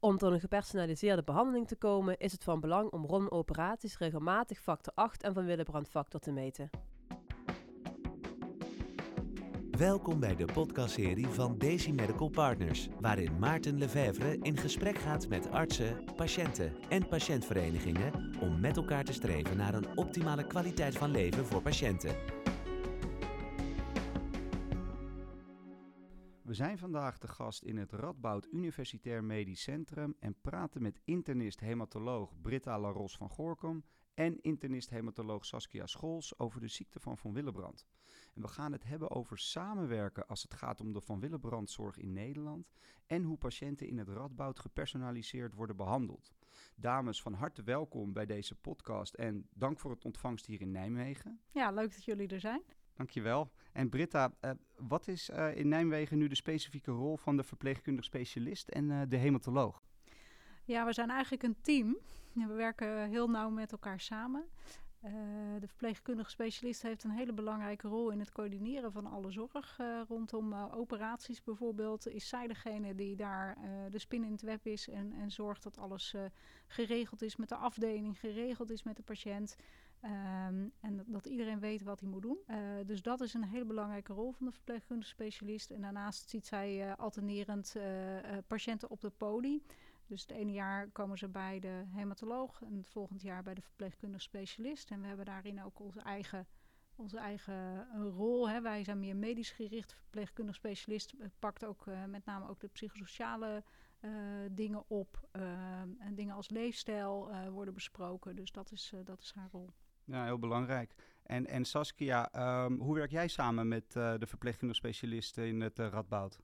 Om tot een gepersonaliseerde behandeling te komen is het van belang om rondom operaties regelmatig factor 8 en van Willebrand factor te meten. Welkom bij de podcastserie van Daisy Medical Partners, waarin Maarten Lefevre in gesprek gaat met artsen, patiënten en patiëntverenigingen om met elkaar te streven naar een optimale kwaliteit van leven voor patiënten. We zijn vandaag de gast in het Radboud Universitair Medisch Centrum en praten met internist-hematoloog Britta Laros van Goorkom en internist-hematoloog Saskia Scholz over de ziekte van Van Willebrand. En we gaan het hebben over samenwerken als het gaat om de Van Willebrandzorg in Nederland en hoe patiënten in het Radboud gepersonaliseerd worden behandeld. Dames, van harte welkom bij deze podcast en dank voor het ontvangst hier in Nijmegen. Ja, leuk dat jullie er zijn. Dankjewel. En Britta, uh, wat is uh, in Nijmegen nu de specifieke rol van de verpleegkundig specialist en uh, de hematoloog? Ja, we zijn eigenlijk een team. We werken heel nauw met elkaar samen. de verpleegkundige specialist heeft een hele belangrijke rol in het coördineren van alle zorg rondom operaties bijvoorbeeld. Is zij degene die daar de spin in het web is en, en zorgt dat alles geregeld is met de afdeling, geregeld is met de patiënt. Um, en dat iedereen weet wat hij moet doen. Uh, dus dat is een hele belangrijke rol van de verpleegkundige specialist. En daarnaast ziet zij uh, alternerend uh, patiënten op de poli. Dus het ene jaar komen ze bij de hematoloog en het volgend jaar bij de verpleegkundige specialist. En we hebben daarin ook onze eigen, onze eigen rol. Hè. Wij zijn meer medisch gericht. Verpleegkundig specialist pakt ook met name ook de psychosociale dingen op. Ehm, en dingen als leefstijl worden besproken. Dus dat is, dat is haar rol. Ja, heel belangrijk. En, en Saskia, um, hoe werk jij samen met uh, de verpleegkundige specialisten in het uh, Radboud?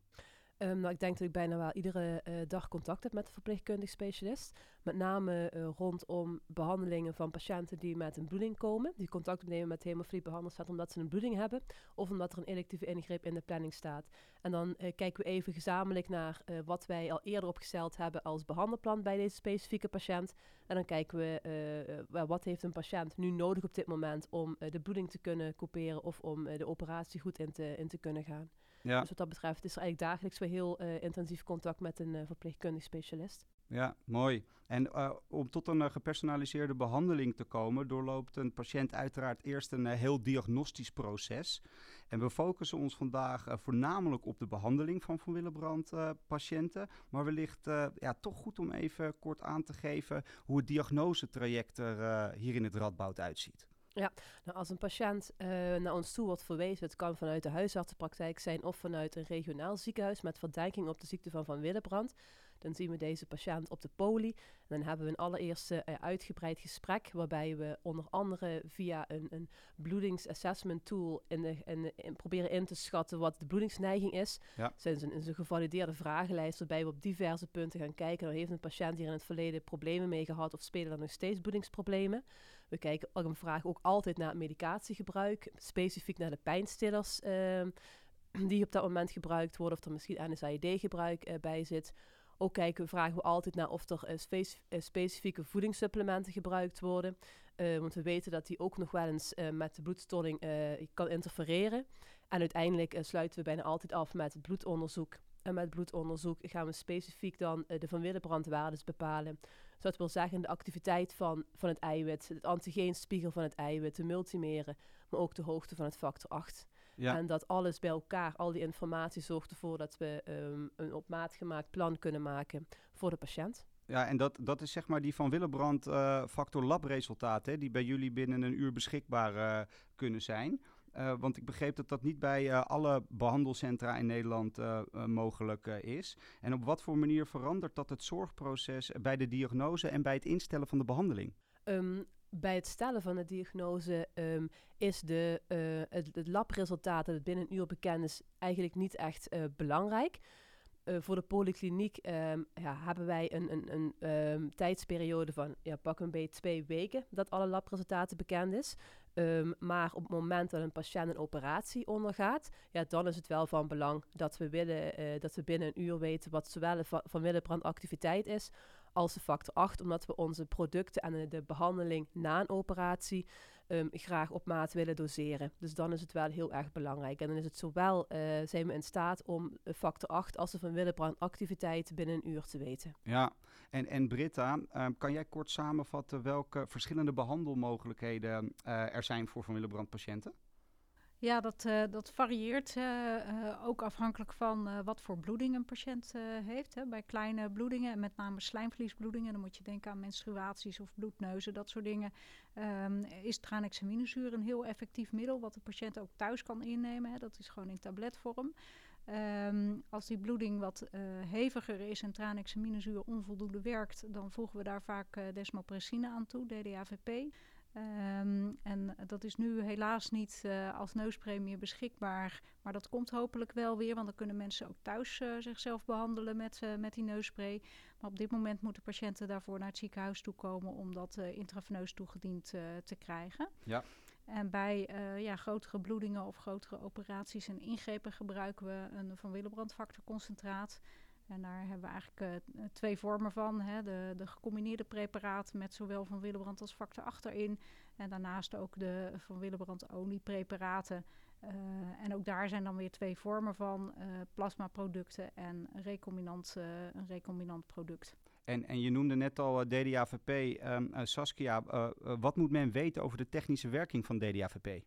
Um, nou, ik denk dat ik bijna wel iedere uh, dag contact heb met de verpleegkundig specialist. Met name uh, rondom behandelingen van patiënten die met een bloeding komen. Die contact opnemen met hemofilie omdat ze een bloeding hebben. Of omdat er een electieve ingreep in de planning staat. En dan uh, kijken we even gezamenlijk naar wat wij al eerder opgesteld hebben als behandelplan bij deze specifieke patiënt. En dan kijken we wat heeft een patiënt nu nodig op dit moment om de bloeding te kunnen couperen of om de operatie goed in te, in te kunnen gaan. Ja. Dus wat dat betreft is er eigenlijk dagelijks weer heel uh, intensief contact met een uh, verpleegkundig specialist. Ja, mooi. En uh, om tot een gepersonaliseerde behandeling te komen, doorloopt een patiënt uiteraard eerst een heel diagnostisch proces. En we focussen ons vandaag voornamelijk op de behandeling van Van Willebrand patiënten. Maar wellicht ja, toch goed om even kort aan te geven hoe het diagnosetraject er hier in het Radboud uitziet. Ja, nou als een patiënt uh, naar ons toe wordt verwezen, het kan vanuit de huisartsenpraktijk zijn of vanuit een regionaal ziekenhuis met verdenking op de ziekte van Van Willebrand, dan zien we deze patiënt op de poli. En dan hebben we een allereerste uh, uitgebreid gesprek, waarbij we onder andere via een, een bloedingsassessment tool in de, in in proberen in te schatten wat de bloedingsneiging is. Ja. Is een, een gevalideerde vragenlijst, waarbij we op diverse punten gaan kijken. Heeft een patiënt hier in het verleden problemen mee gehad of spelen er nog steeds bloedingsproblemen. We kijken ook een vraag ook altijd naar medicatiegebruik, specifiek naar de pijnstillers. Uh, die op dat moment gebruikt worden, of er misschien NSAID-gebruik uh, bij zit. Ook kijken, vragen we altijd naar of er speci uh, specifieke voedingssupplementen gebruikt worden. Want we weten dat die ook nog wel eens met de bloedstolling kan interfereren. En uiteindelijk sluiten we bijna altijd af met het bloedonderzoek. En met bloedonderzoek gaan we specifiek dan de Van Willebrandwaardes bepalen. Dus dat wil zeggen de activiteit van, van het eiwit, het antigeenspiegel van het eiwit, de multimeren, maar ook de hoogte van het factor 8. Ja. En dat alles bij elkaar, al die informatie zorgt ervoor dat we um, een op maat gemaakt plan kunnen maken voor de patiënt. Ja, en dat, dat is zeg maar die van Willebrand uh, factor labresultaten, die bij jullie binnen een uur beschikbaar uh, kunnen zijn. Uh, want ik begreep dat dat niet bij uh, alle behandelcentra in Nederland uh, mogelijk is. En op wat voor manier verandert dat het zorgproces bij de diagnose en bij het instellen van de behandeling? Um, bij het stellen van de diagnose um, is de, het, het labresultaat dat het binnen een uur bekend is eigenlijk niet echt belangrijk. Voor de polykliniek um, ja, hebben wij een, een, een tijdsperiode van ja, pak een beetje twee weken dat alle labresultaten bekend is. Um, maar op het moment dat een patiënt een operatie ondergaat, ja, dan is het wel van belang dat we, willen, uh, dat we binnen een uur weten wat zowel van activiteit is, als de factor 8, omdat we onze producten en de behandeling na een operatie um, graag op maat willen doseren. Dus dan is het wel heel erg belangrijk. En dan is het zowel, uh, zijn we in staat om factor 8 als de van Willebrand activiteit binnen een uur te weten. Ja, en, en Britta, um, kan jij kort samenvatten welke verschillende behandelmogelijkheden uh, er zijn voor van Willebrand patiënten? Ja, dat, uh, dat varieert uh, uh, ook afhankelijk van wat voor bloeding een patiënt heeft. Hè. Bij kleine bloedingen, en met name slijmvliesbloedingen, dan moet je denken aan menstruaties of bloedneuzen, dat soort dingen, um, is tranexaminezuur een heel effectief middel wat de patiënt ook thuis kan innemen. Hè. Dat is gewoon in tabletvorm. Um, als die bloeding wat heviger is en tranexaminezuur onvoldoende werkt, dan voegen we daar vaak desmopressine aan toe, DDAVP. Um, en dat is nu helaas niet uh, als neuspremie beschikbaar. Maar dat komt hopelijk wel weer, want dan kunnen mensen ook thuis uh, zichzelf behandelen met, uh, met die neusspray. Maar op dit moment moeten patiënten daarvoor naar het ziekenhuis toe komen om dat intraveneus toegediend te krijgen. Ja. En bij ja, grotere bloedingen of grotere operaties en ingrepen gebruiken we een van Willebrand factorconcentraat. En daar hebben we eigenlijk uh, twee vormen van. Hè. De, de gecombineerde preparaten met zowel van Willebrand als factor achterin. En daarnaast ook de van Willebrand oliepreparaten. Uh, en ook daar zijn dan weer twee vormen van. Plasmaproducten en recombinant, een recombinant product. En, en je noemde net al DDAVP. Ehm, Saskia, wat moet men weten over de technische werking van DDAVP?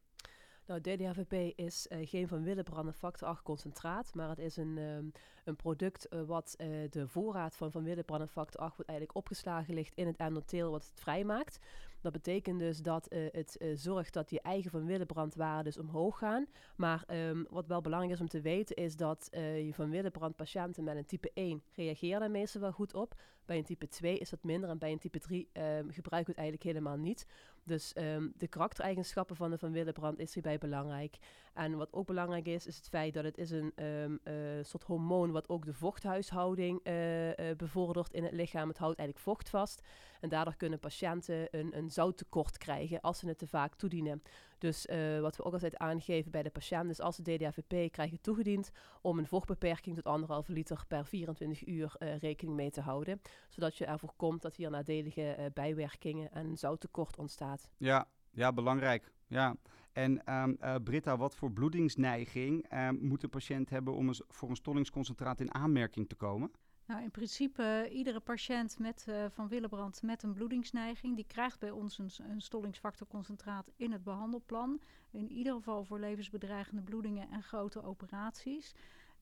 Nou, DDHVP is uh, geen van Willebrand factor 8 concentraat, maar het is een, um, een product uh, wat uh, de voorraad van van Willebrand factor 8 wordt eigenlijk opgeslagen ligt in het endoteel wat het vrijmaakt. Dat betekent dus dat het zorgt dat je eigen van Willebrand dus omhoog gaan. Maar um, wat wel belangrijk is om te weten is dat je van Willebrand patiënten met een type 1 reageren meestal wel goed op. Bij een type 2 is dat minder en bij een type 3 um, gebruiken we het eigenlijk helemaal niet. Dus um, de karaktereigenschappen van de Van Willebrand is hierbij belangrijk. En wat ook belangrijk is, is het feit dat het is een um, uh, soort hormoon wat ook de vochthuishouding uh, uh, bevordert in het lichaam. Het houdt eigenlijk vocht vast. En daardoor kunnen patiënten een, een zouttekort krijgen als ze het te vaak toedienen. Dus uh, wat we ook altijd aangeven bij de patiënt is als ze DDAVP krijgen toegediend om een vochtbeperking tot anderhalve liter per 24 uur uh, rekening mee te houden. Zodat je ervoor komt dat hier nadelige uh, bijwerkingen en zouttekort ontstaat. Ja, ja, belangrijk. Ja. En uh, Britta, wat voor bloedingsneiging um, moet de patiënt hebben om voor een stollingsconcentraat in aanmerking te komen? Nou, in principe, iedere patiënt met, uh, van Willebrand met een bloedingsneiging, die krijgt bij ons een, een stollingsfactorconcentraat in het behandelplan. In ieder geval voor levensbedreigende bloedingen en grote operaties.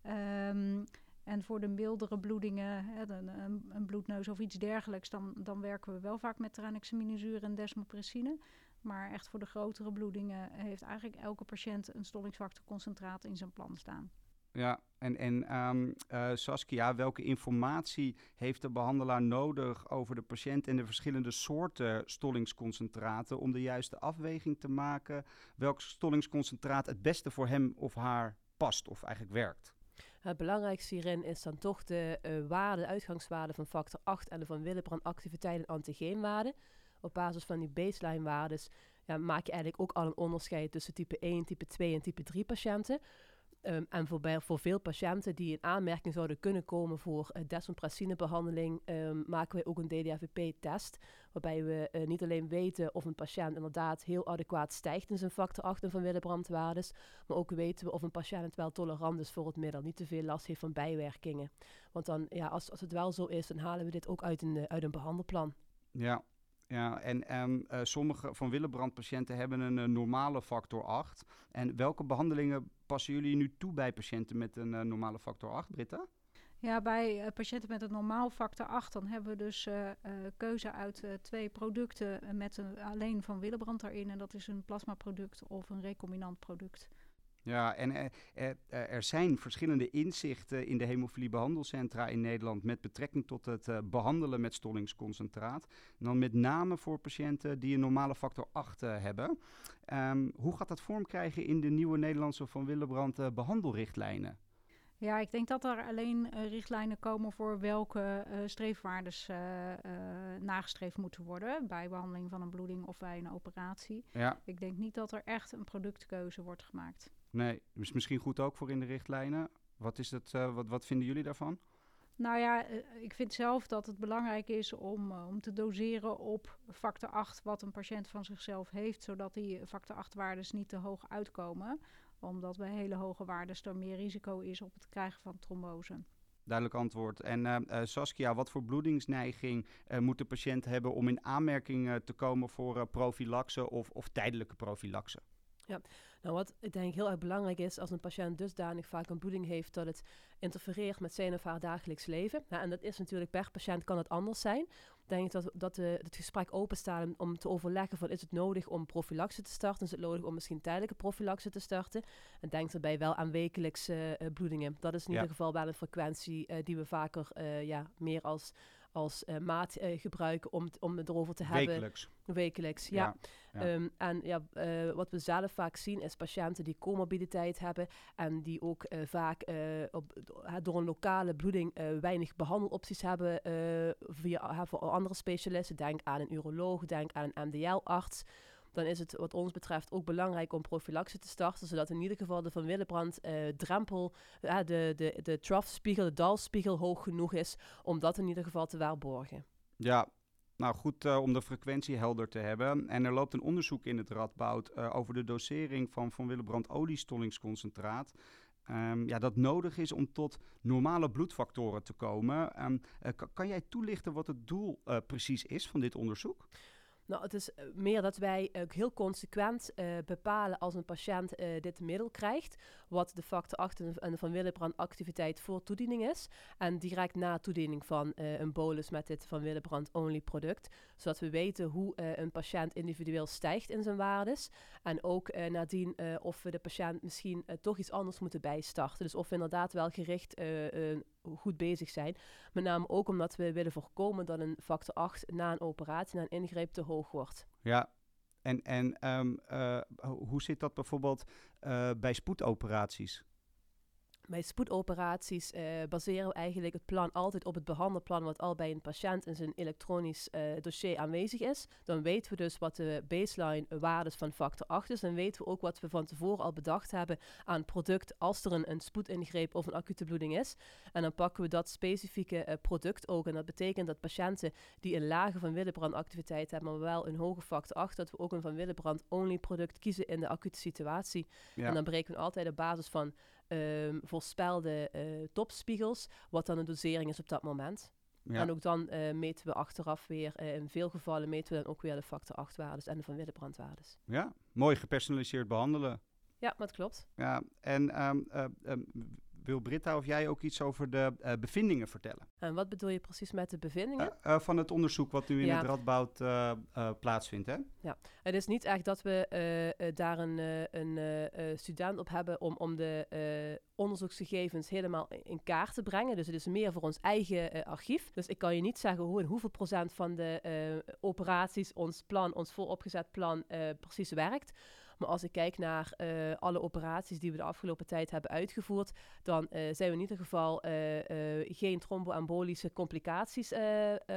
Um, en voor de mildere bloedingen, hè, een, een, een, bloedneus of iets dergelijks, dan, dan werken we wel vaak met tranexaminezuur en desmopressine. Maar echt voor de grotere bloedingen heeft eigenlijk elke patiënt een stollingsfactorconcentraat in zijn plan staan. Ja, en, en um, uh, Saskia, welke informatie heeft de behandelaar nodig over de patiënt en de verschillende soorten stollingsconcentraten om de juiste afweging te maken welk stollingsconcentraat het beste voor hem of haar past of eigenlijk werkt? Het belangrijkste hierin is dan toch de uh, waarde, de uitgangswaarde van factor 8 en de van Willebrand activiteit en antigeenwaarde. Op basis van die baseline waardes ja, maak je eigenlijk ook al een onderscheid tussen type 1, type 2 en type 3 patiënten. Um, en voor, bij, voor veel patiënten die in aanmerking zouden kunnen komen voor uh, um, maken wij ook een DDAVP-test. Waarbij we uh, niet alleen weten of een patiënt inderdaad heel adequaat stijgt in zijn factor 8 van Willebrandwaardes, maar ook weten we of een patiënt wel tolerant is voor het middel, niet te veel last heeft van bijwerkingen. Want dan, ja, als, als het wel zo is, dan halen we dit ook uit een, uh, uit een behandelplan. Ja, ja, en um, uh, sommige van Willebrand-patiënten hebben een uh, normale factor 8. En welke behandelingen passen jullie nu toe bij patiënten met een uh, normale factor 8, Britta? Ja, bij patiënten met een normaal factor 8 dan hebben we dus keuze uit twee producten met een, alleen van Willebrand erin. En dat is een plasmaproduct of een recombinant product. Ja, en er, er, er, zijn verschillende inzichten in de hemofiliebehandelcentra in Nederland met betrekking tot het behandelen met stollingsconcentraat. En dan met name voor patiënten die een normale factor 8 uh, hebben. Um, hoe gaat dat vorm krijgen in de nieuwe Nederlandse Van Willebrand behandelrichtlijnen? Ja, ik denk dat er alleen uh, richtlijnen komen voor welke uh, streefwaardes uh, nagestreefd moeten worden bij behandeling van een bloeding of bij een operatie. Ja. Ik denk niet dat er echt een productkeuze wordt gemaakt. Nee, is misschien goed ook voor in de richtlijnen. Wat, is het, wat, wat vinden jullie daarvan? Nou ja, eh, ik vind zelf dat het belangrijk is om, eh, om te doseren op factor 8 wat een patiënt van zichzelf heeft, zodat die factor 8 waardes niet te hoog uitkomen. Omdat bij hele hoge waarden er meer risico is op het krijgen van trombose. Duidelijk antwoord. En uh, Saskia, wat voor bloedingsneiging moet de patiënt hebben om in aanmerking te komen voor profilaxe of, of tijdelijke profilaxe? Ja, nou wat ik denk heel erg belangrijk is als een patiënt dusdanig vaak een bloeding heeft dat het interfereert met zijn of haar dagelijks leven. Nou, en dat is natuurlijk per patiënt kan het anders zijn. Denk ik dat, dat de, het gesprek openstaat om te overleggen van is het nodig om profilaxe te starten? Is het nodig om misschien tijdelijke profilaxe te starten? En denk daarbij wel aan wekelijkse uh, bloedingen. Dat is in ieder geval wel een frequentie uh, die we vaker uh, ja, meer als als uh, maat uh, gebruiken om, om het erover te hebben. Wekelijks. Wekelijks, ja. ja, ja. Um, en ja, uh, wat we zelf vaak zien is patiënten die comorbiditeit hebben en die ook vaak op, door een lokale bloeding weinig behandelopties hebben via voor andere specialisten. Denk aan een uroloog, denk aan een MDL-arts dan is het wat ons betreft ook belangrijk om profilaxe te starten, zodat in ieder geval de Van Willebrand uh, drempel, uh, de, de, de troughspiegel, de dalspiegel hoog genoeg is om dat in ieder geval te waarborgen. Ja, nou goed uh, om de frequentie helder te hebben. En er loopt een onderzoek in het Radboud over de dosering van Van Willebrand oliestollingsconcentraat. Um, ja, dat nodig is om tot normale bloedfactoren te komen. Uh, kan jij toelichten wat het doel precies is van dit onderzoek? Nou, het is eh, meer dat wij ook heel consequent uh, bepalen als een patiënt uh, dit middel krijgt, wat de factor 8 en de van Willebrand activiteit voor toediening is. En direct na toediening van een bolus met dit van Willebrand only product, zodat we weten hoe een patiënt individueel stijgt in zijn waardes. En ook nadien of we de patiënt misschien toch iets anders moeten bijstarten. Dus of we inderdaad wel gericht goed bezig zijn. Met name ook omdat we willen voorkomen dat een factor 8 na een operatie, na een ingreep, te hoog wordt. Ja, en, en um, uh, hoe zit dat bijvoorbeeld uh, bij spoedoperaties? Bij spoedoperaties uh, baseren we eigenlijk het plan altijd op het behandelplan wat al bij een patiënt in zijn elektronisch uh, dossier aanwezig is. Dan weten we dus wat de baseline waardes van factor 8 is. Dan weten we ook wat we van tevoren al bedacht hebben aan product als er een, een spoedingreep of een acute bloeding is. En dan pakken we dat specifieke uh, product ook. En dat betekent dat patiënten die een lage van Willebrand activiteit hebben, maar wel een hoge factor 8, dat we ook een van Willebrand only product kiezen in de acute situatie. Ja. En dan berekenen we altijd op basis van um, voorspelde uh, topspiegels, wat dan de dosering is op dat moment. Ja. En ook dan uh, meten we achteraf weer, uh, in veel gevallen meten we dan ook weer de factor 8 waardes en de van Willebrand waardes. Ja, mooi gepersonaliseerd behandelen. Ja, dat klopt. Ja, en um, um, wil Britta of jij ook iets over de uh, bevindingen vertellen? En wat bedoel je precies met de bevindingen? Uh, uh, van het onderzoek wat nu in ja. het Radboud plaatsvindt, hè? Ja, het is niet echt dat we daar een, een student op hebben om, om de onderzoeksgegevens helemaal in kaart te brengen. Dus het is meer voor ons eigen archief. Dus ik kan je niet zeggen hoe en hoeveel procent van de operaties ons plan, ons vooropgezet plan, precies werkt. Maar als ik kijk naar uh, alle operaties die we de afgelopen tijd hebben uitgevoerd, dan uh, zijn we in ieder geval uh, geen tromboembolische complicaties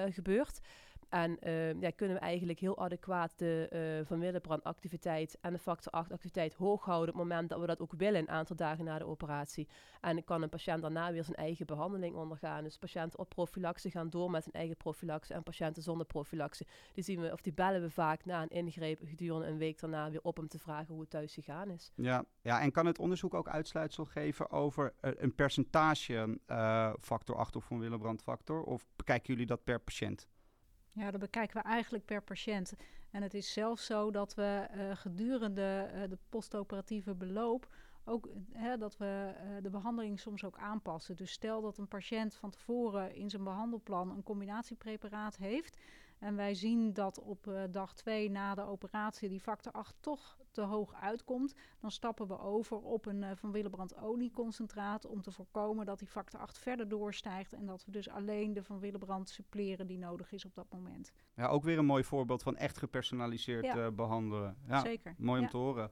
gebeurd. En uh, ja, kunnen we eigenlijk heel adequaat de uh, Van Willebrand activiteit en de factor 8 activiteit hoog houden op het moment dat we dat ook willen, een aantal dagen na de operatie. En kan een patiënt daarna weer zijn eigen behandeling ondergaan. Dus patiënten op profilaxe gaan door met hun eigen profilaxe en patiënten zonder profilaxe. Die zien we, of die bellen we vaak na een ingreep gedurende een week daarna weer op om te vragen hoe het thuis gegaan is. Ja, ja en kan het onderzoek ook uitsluitsel geven over uh, een percentage factor 8 of Van Willebrand factor? Of bekijken jullie dat per patiënt? Ja, dat bekijken we eigenlijk per patiënt. En het is zelfs zo dat we uh, gedurende uh, de postoperatieve beloop ook hè, dat we uh, de behandeling soms ook aanpassen. Dus stel dat een patiënt van tevoren in zijn behandelplan een combinatiepreparaat heeft. En wij zien dat op uh, dag 2 na de operatie die factor 8 toch te hoog uitkomt. Dan stappen we over op een uh, van Willebrand olieconcentraat om te voorkomen dat die factor 8 verder doorstijgt. En dat we dus alleen de van Willebrand suppleren die nodig is op dat moment. Ja, ook weer een mooi voorbeeld van echt gepersonaliseerd ja. uh, behandelen. Ja, Zeker. Mooi om ja. te horen.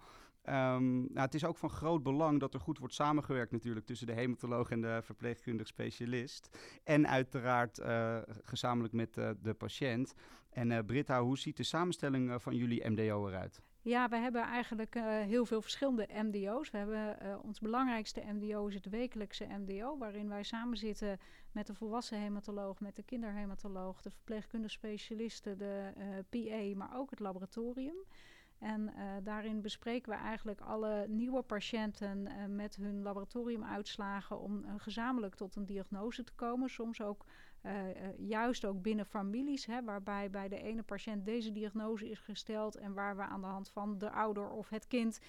Um, nou, het is ook van groot belang dat er goed wordt samengewerkt natuurlijk tussen de hematoloog en de verpleegkundig specialist. En uiteraard uh, gezamenlijk met uh, de patiënt. En uh, Britta, hoe ziet de samenstelling van jullie MDO eruit? Ja, we hebben eigenlijk heel veel verschillende MDO's. We hebben ons belangrijkste MDO is het wekelijkse MDO, waarin wij samen zitten met de volwassen hematoloog, met de kinderhematoloog, de verpleegkundige specialisten, de PA, maar ook het laboratorium. En daarin bespreken we eigenlijk alle nieuwe patiënten met hun laboratoriumuitslagen om gezamenlijk tot een diagnose te komen. Soms ook juist ook binnen families, hè, waarbij bij de ene patiënt deze diagnose is gesteld en waar we aan de hand van de ouder of het kind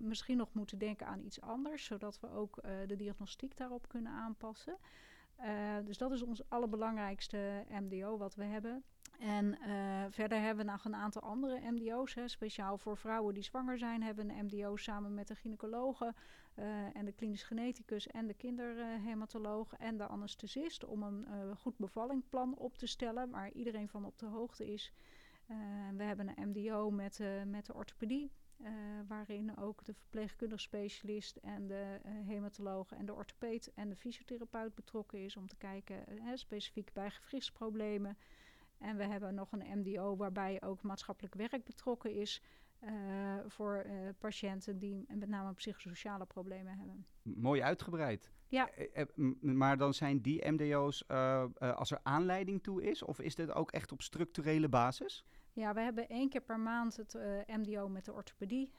misschien nog moeten denken aan iets anders, zodat we ook de diagnostiek daarop kunnen aanpassen. dus dat is ons allerbelangrijkste MDO wat we hebben. En uh, verder hebben we nog een aantal andere MDO's. Hè, speciaal voor vrouwen die zwanger zijn, hebben een MDO samen met de gynaecologen uh, en de klinisch geneticus en de kinderhematoloog en de anesthesist. Om een uh, goed bevallingplan op te stellen waar iedereen van op de hoogte is. we hebben een MDO met, met de orthopedie. waarin ook de verpleegkundig specialist en de hematoloog en de orthopeed en de fysiotherapeut betrokken is om te kijken specifiek bij gewrichtsproblemen. En we hebben nog een MDO waarbij ook maatschappelijk werk betrokken is. Uh, voor uh, patiënten die met name psychosociale problemen hebben. Mooi uitgebreid. Ja. Uh, maar dan zijn die MDO's als er aanleiding toe is, of is dit ook echt op structurele basis? Ja, we hebben één keer per maand het MDO met de orthopedie,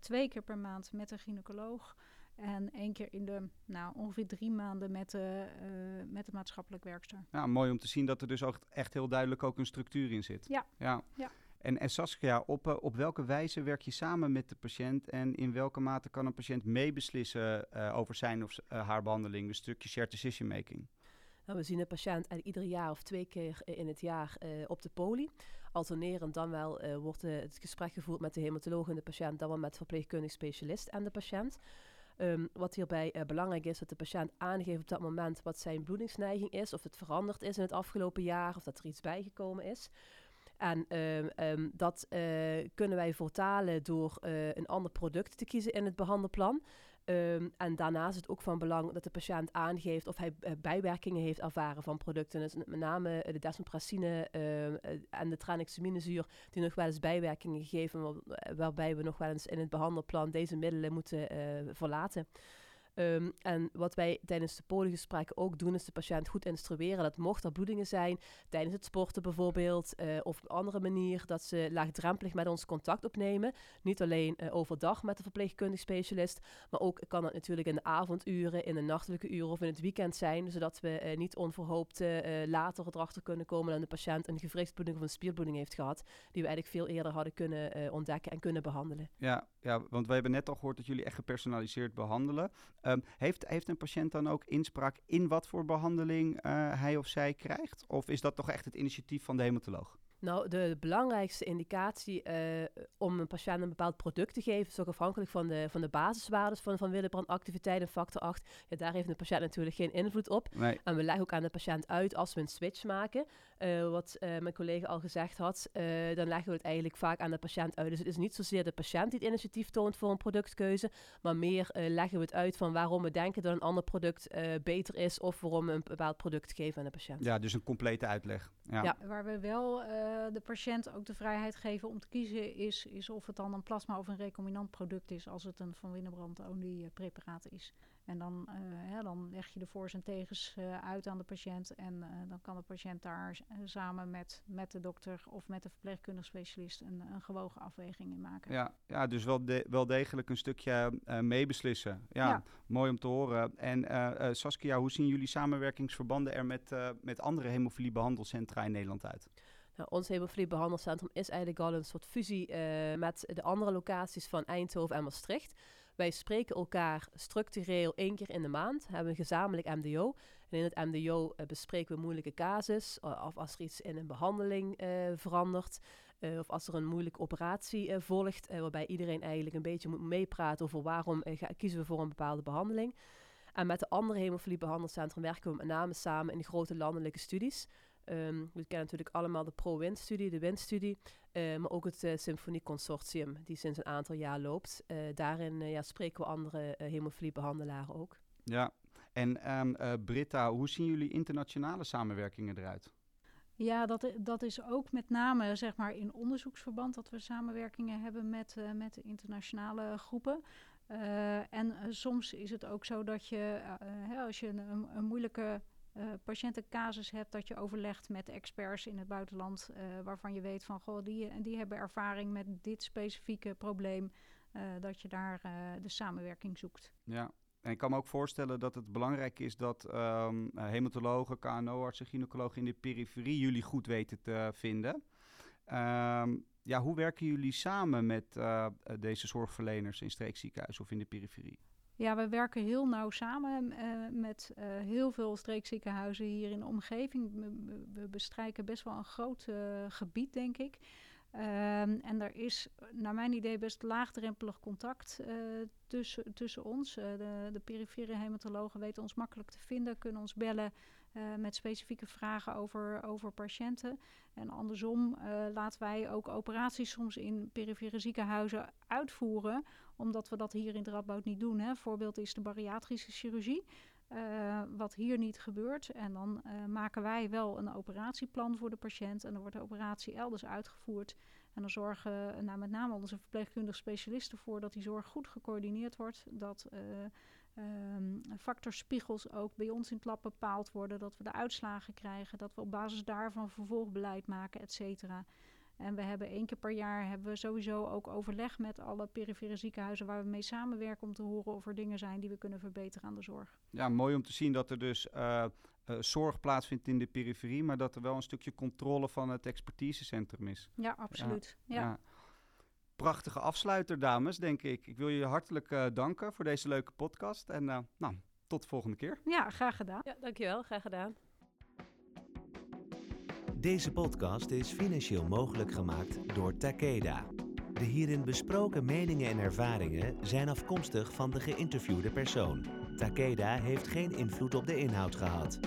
twee keer per maand met de gynaecoloog. En één keer in de, nou, ongeveer drie maanden met de, uh, met de maatschappelijk werkster. Ja, mooi om te zien dat er dus ook echt heel duidelijk ook een structuur in zit. Ja. ja. ja. En, en Saskia, op, uh, op welke wijze werk je samen met de patiënt en in welke mate kan een patiënt meebeslissen uh, over zijn of haar behandeling, een stukje shared decision making? Nou, we zien een patiënt ieder jaar of twee keer in het jaar op de poli. Alternerend dan wel wordt het gesprek gevoerd met de hematoloog en de patiënt, dan wel met verpleegkundig specialist en de patiënt. Um, wat hierbij uh, belangrijk is, dat de patiënt aangeeft op dat moment wat zijn bloedingsneiging is, of het veranderd is in het afgelopen jaar, of dat er iets bijgekomen is. En um, um, dat uh, kunnen wij vertalen door uh, een ander product te kiezen in het behandelplan. Um, en daarnaast is het ook van belang dat de patiënt aangeeft of hij uh, bijwerkingen heeft ervaren van producten. Dus met name uh, de desmopracine uh, en de tranexaminezuur die nog wel eens bijwerkingen geven, waar, waarbij we nog wel eens in het behandelplan deze middelen moeten verlaten. Um, en wat wij tijdens de poliegesprekken ook doen, is de patiënt goed instrueren dat mocht er bloedingen zijn, tijdens het sporten bijvoorbeeld, uh, of op een andere manier, dat ze laagdrempelig met ons contact opnemen. Niet alleen uh, overdag met de verpleegkundig specialist, maar ook kan het natuurlijk in de avonduren, in de nachtelijke uren of in het weekend zijn, zodat we uh, niet onverhoopt later erachter kunnen komen dat de patiënt een gewrichtsbloeding of een spierbloeding heeft gehad, die we eigenlijk veel eerder hadden kunnen ontdekken en kunnen behandelen. Ja, ja, want we hebben net al gehoord dat jullie echt gepersonaliseerd behandelen. Um, heeft, heeft een patiënt dan ook inspraak in wat voor behandeling uh, hij of zij krijgt? Of is dat toch echt het initiatief van de hematoloog? Nou, de belangrijkste indicatie uh, om een patiënt een bepaald product te geven, is ook afhankelijk van de, van de basiswaardes van, van Willebrand-activiteit en factor 8. Ja, daar heeft de patiënt natuurlijk geen invloed op. Nee. En we leggen ook aan de patiënt uit als we een switch maken, uh, wat uh, mijn collega al gezegd had, dan leggen we het eigenlijk vaak aan de patiënt uit. Dus het is niet zozeer de patiënt die het initiatief toont voor een productkeuze, maar meer leggen we het uit van waarom we denken dat een ander product beter is of waarom we een bepaald product geven aan de patiënt. Ja, dus een complete uitleg. Ja. ja. Waar we wel de patiënt ook de vrijheid geven om te kiezen is, is of het dan een plasma of een recombinant product is als het een van Winnebrand olie preparaat is. En dan, hè, dan leg je de voor's en tegens uh, uit aan de patiënt. En dan kan de patiënt daar samen met, met de dokter of met de verpleegkundige specialist een, een gewogen afweging in maken. Ja, ja dus wel, de, wel degelijk een stukje meebeslissen. Ja, ja, mooi om te horen. En Saskia, hoe zien jullie samenwerkingsverbanden er met, met andere hemofiliebehandelcentra in Nederland uit? Nou, ons hemofiliebehandelcentrum is eigenlijk al een soort fusie uh, met de andere locaties van Eindhoven en Maastricht. Wij spreken elkaar structureel één keer in de maand, hebben een gezamenlijk MDO. En in het MDO uh, bespreken we moeilijke casus, uh, of als er iets in een behandeling verandert, of als er een moeilijke operatie volgt, waarbij iedereen eigenlijk een beetje moet meepraten over waarom kiezen we voor een bepaalde behandeling. En met de andere hemofiliebehandelcentrum werken we met name samen in grote landelijke studies. Um, we kennen natuurlijk allemaal de Pro-Win-studie, de WIN-studie, uh, maar ook het uh, Symfonie-consortium, die sinds een aantal jaar loopt. Uh, daarin ja, spreken we andere hemofiliebehandelaren ook. Ja, en um, Britta, hoe zien jullie internationale samenwerkingen eruit? Ja, dat, dat is ook met name zeg maar, in onderzoeksverband dat we samenwerkingen hebben met, eh, met de internationale groepen. Eh, en eh, soms is het ook zo dat je, eh, eh, hè, als je een, een moeilijke eh, patiëntencasus hebt, dat je overlegt met experts in het buitenland, eh, waarvan je weet van, goh, die, die hebben ervaring met dit specifieke probleem, eh, dat je daar de samenwerking zoekt. Ja. En ik kan me ook voorstellen dat het belangrijk is dat ehm, eh, hematologen, KNO-artsen, gynaecologen in de periferie jullie goed weten te vinden. Ehm, ja, hoe werken jullie samen met deze zorgverleners in streekziekenhuizen of in de periferie? Ja, we werken heel nauw samen eh, met eh, heel veel streekziekenhuizen hier in de omgeving. We- bestrijken best wel een groot eh, gebied, denk ik. Ehm, en er is, naar mijn idee, best laagdrempelig contact eh, tussen, tussen ons. Eh, de, de perifere hematologen weten ons makkelijk te vinden, kunnen ons bellen eh, met specifieke vragen over, over patiënten. En andersom laten wij ook operaties soms in perifere ziekenhuizen uitvoeren omdat we dat hier in het Radboud niet doen. Hè. Voorbeeld is de bariatrische chirurgie. Eh, wat hier niet gebeurt. En dan eh, maken wij wel een operatieplan voor de patiënt. En dan wordt de operatie elders uitgevoerd. En dan zorgen nou, met name onze verpleegkundige specialisten ervoor dat die zorg goed gecoördineerd wordt. Dat eh, ehm, factorspiegels ook bij ons in het lab bepaald worden. Dat we de uitslagen krijgen. Dat we op basis daarvan vervolgbeleid maken, et cetera. En we hebben één keer per jaar hebben we sowieso ook overleg met alle perifere ziekenhuizen waar we mee samenwerken om te horen of er dingen zijn die we kunnen verbeteren aan de zorg. Ja, mooi om te zien dat er dus eh, eh, zorg plaatsvindt in de periferie, maar dat er wel een stukje controle van het expertisecentrum is. Ja, absoluut. Ja. Prachtige afsluiter, dames, denk ik. Ik wil je hartelijk eh, danken voor deze leuke podcast. En eh, nou, tot de volgende keer. ja, graag gedaan. Ja, dankjewel. Graag gedaan. Deze podcast is financieel mogelijk gemaakt door Takeda. De hierin besproken meningen en ervaringen zijn afkomstig van de geïnterviewde persoon. Takeda heeft geen invloed op de inhoud gehad.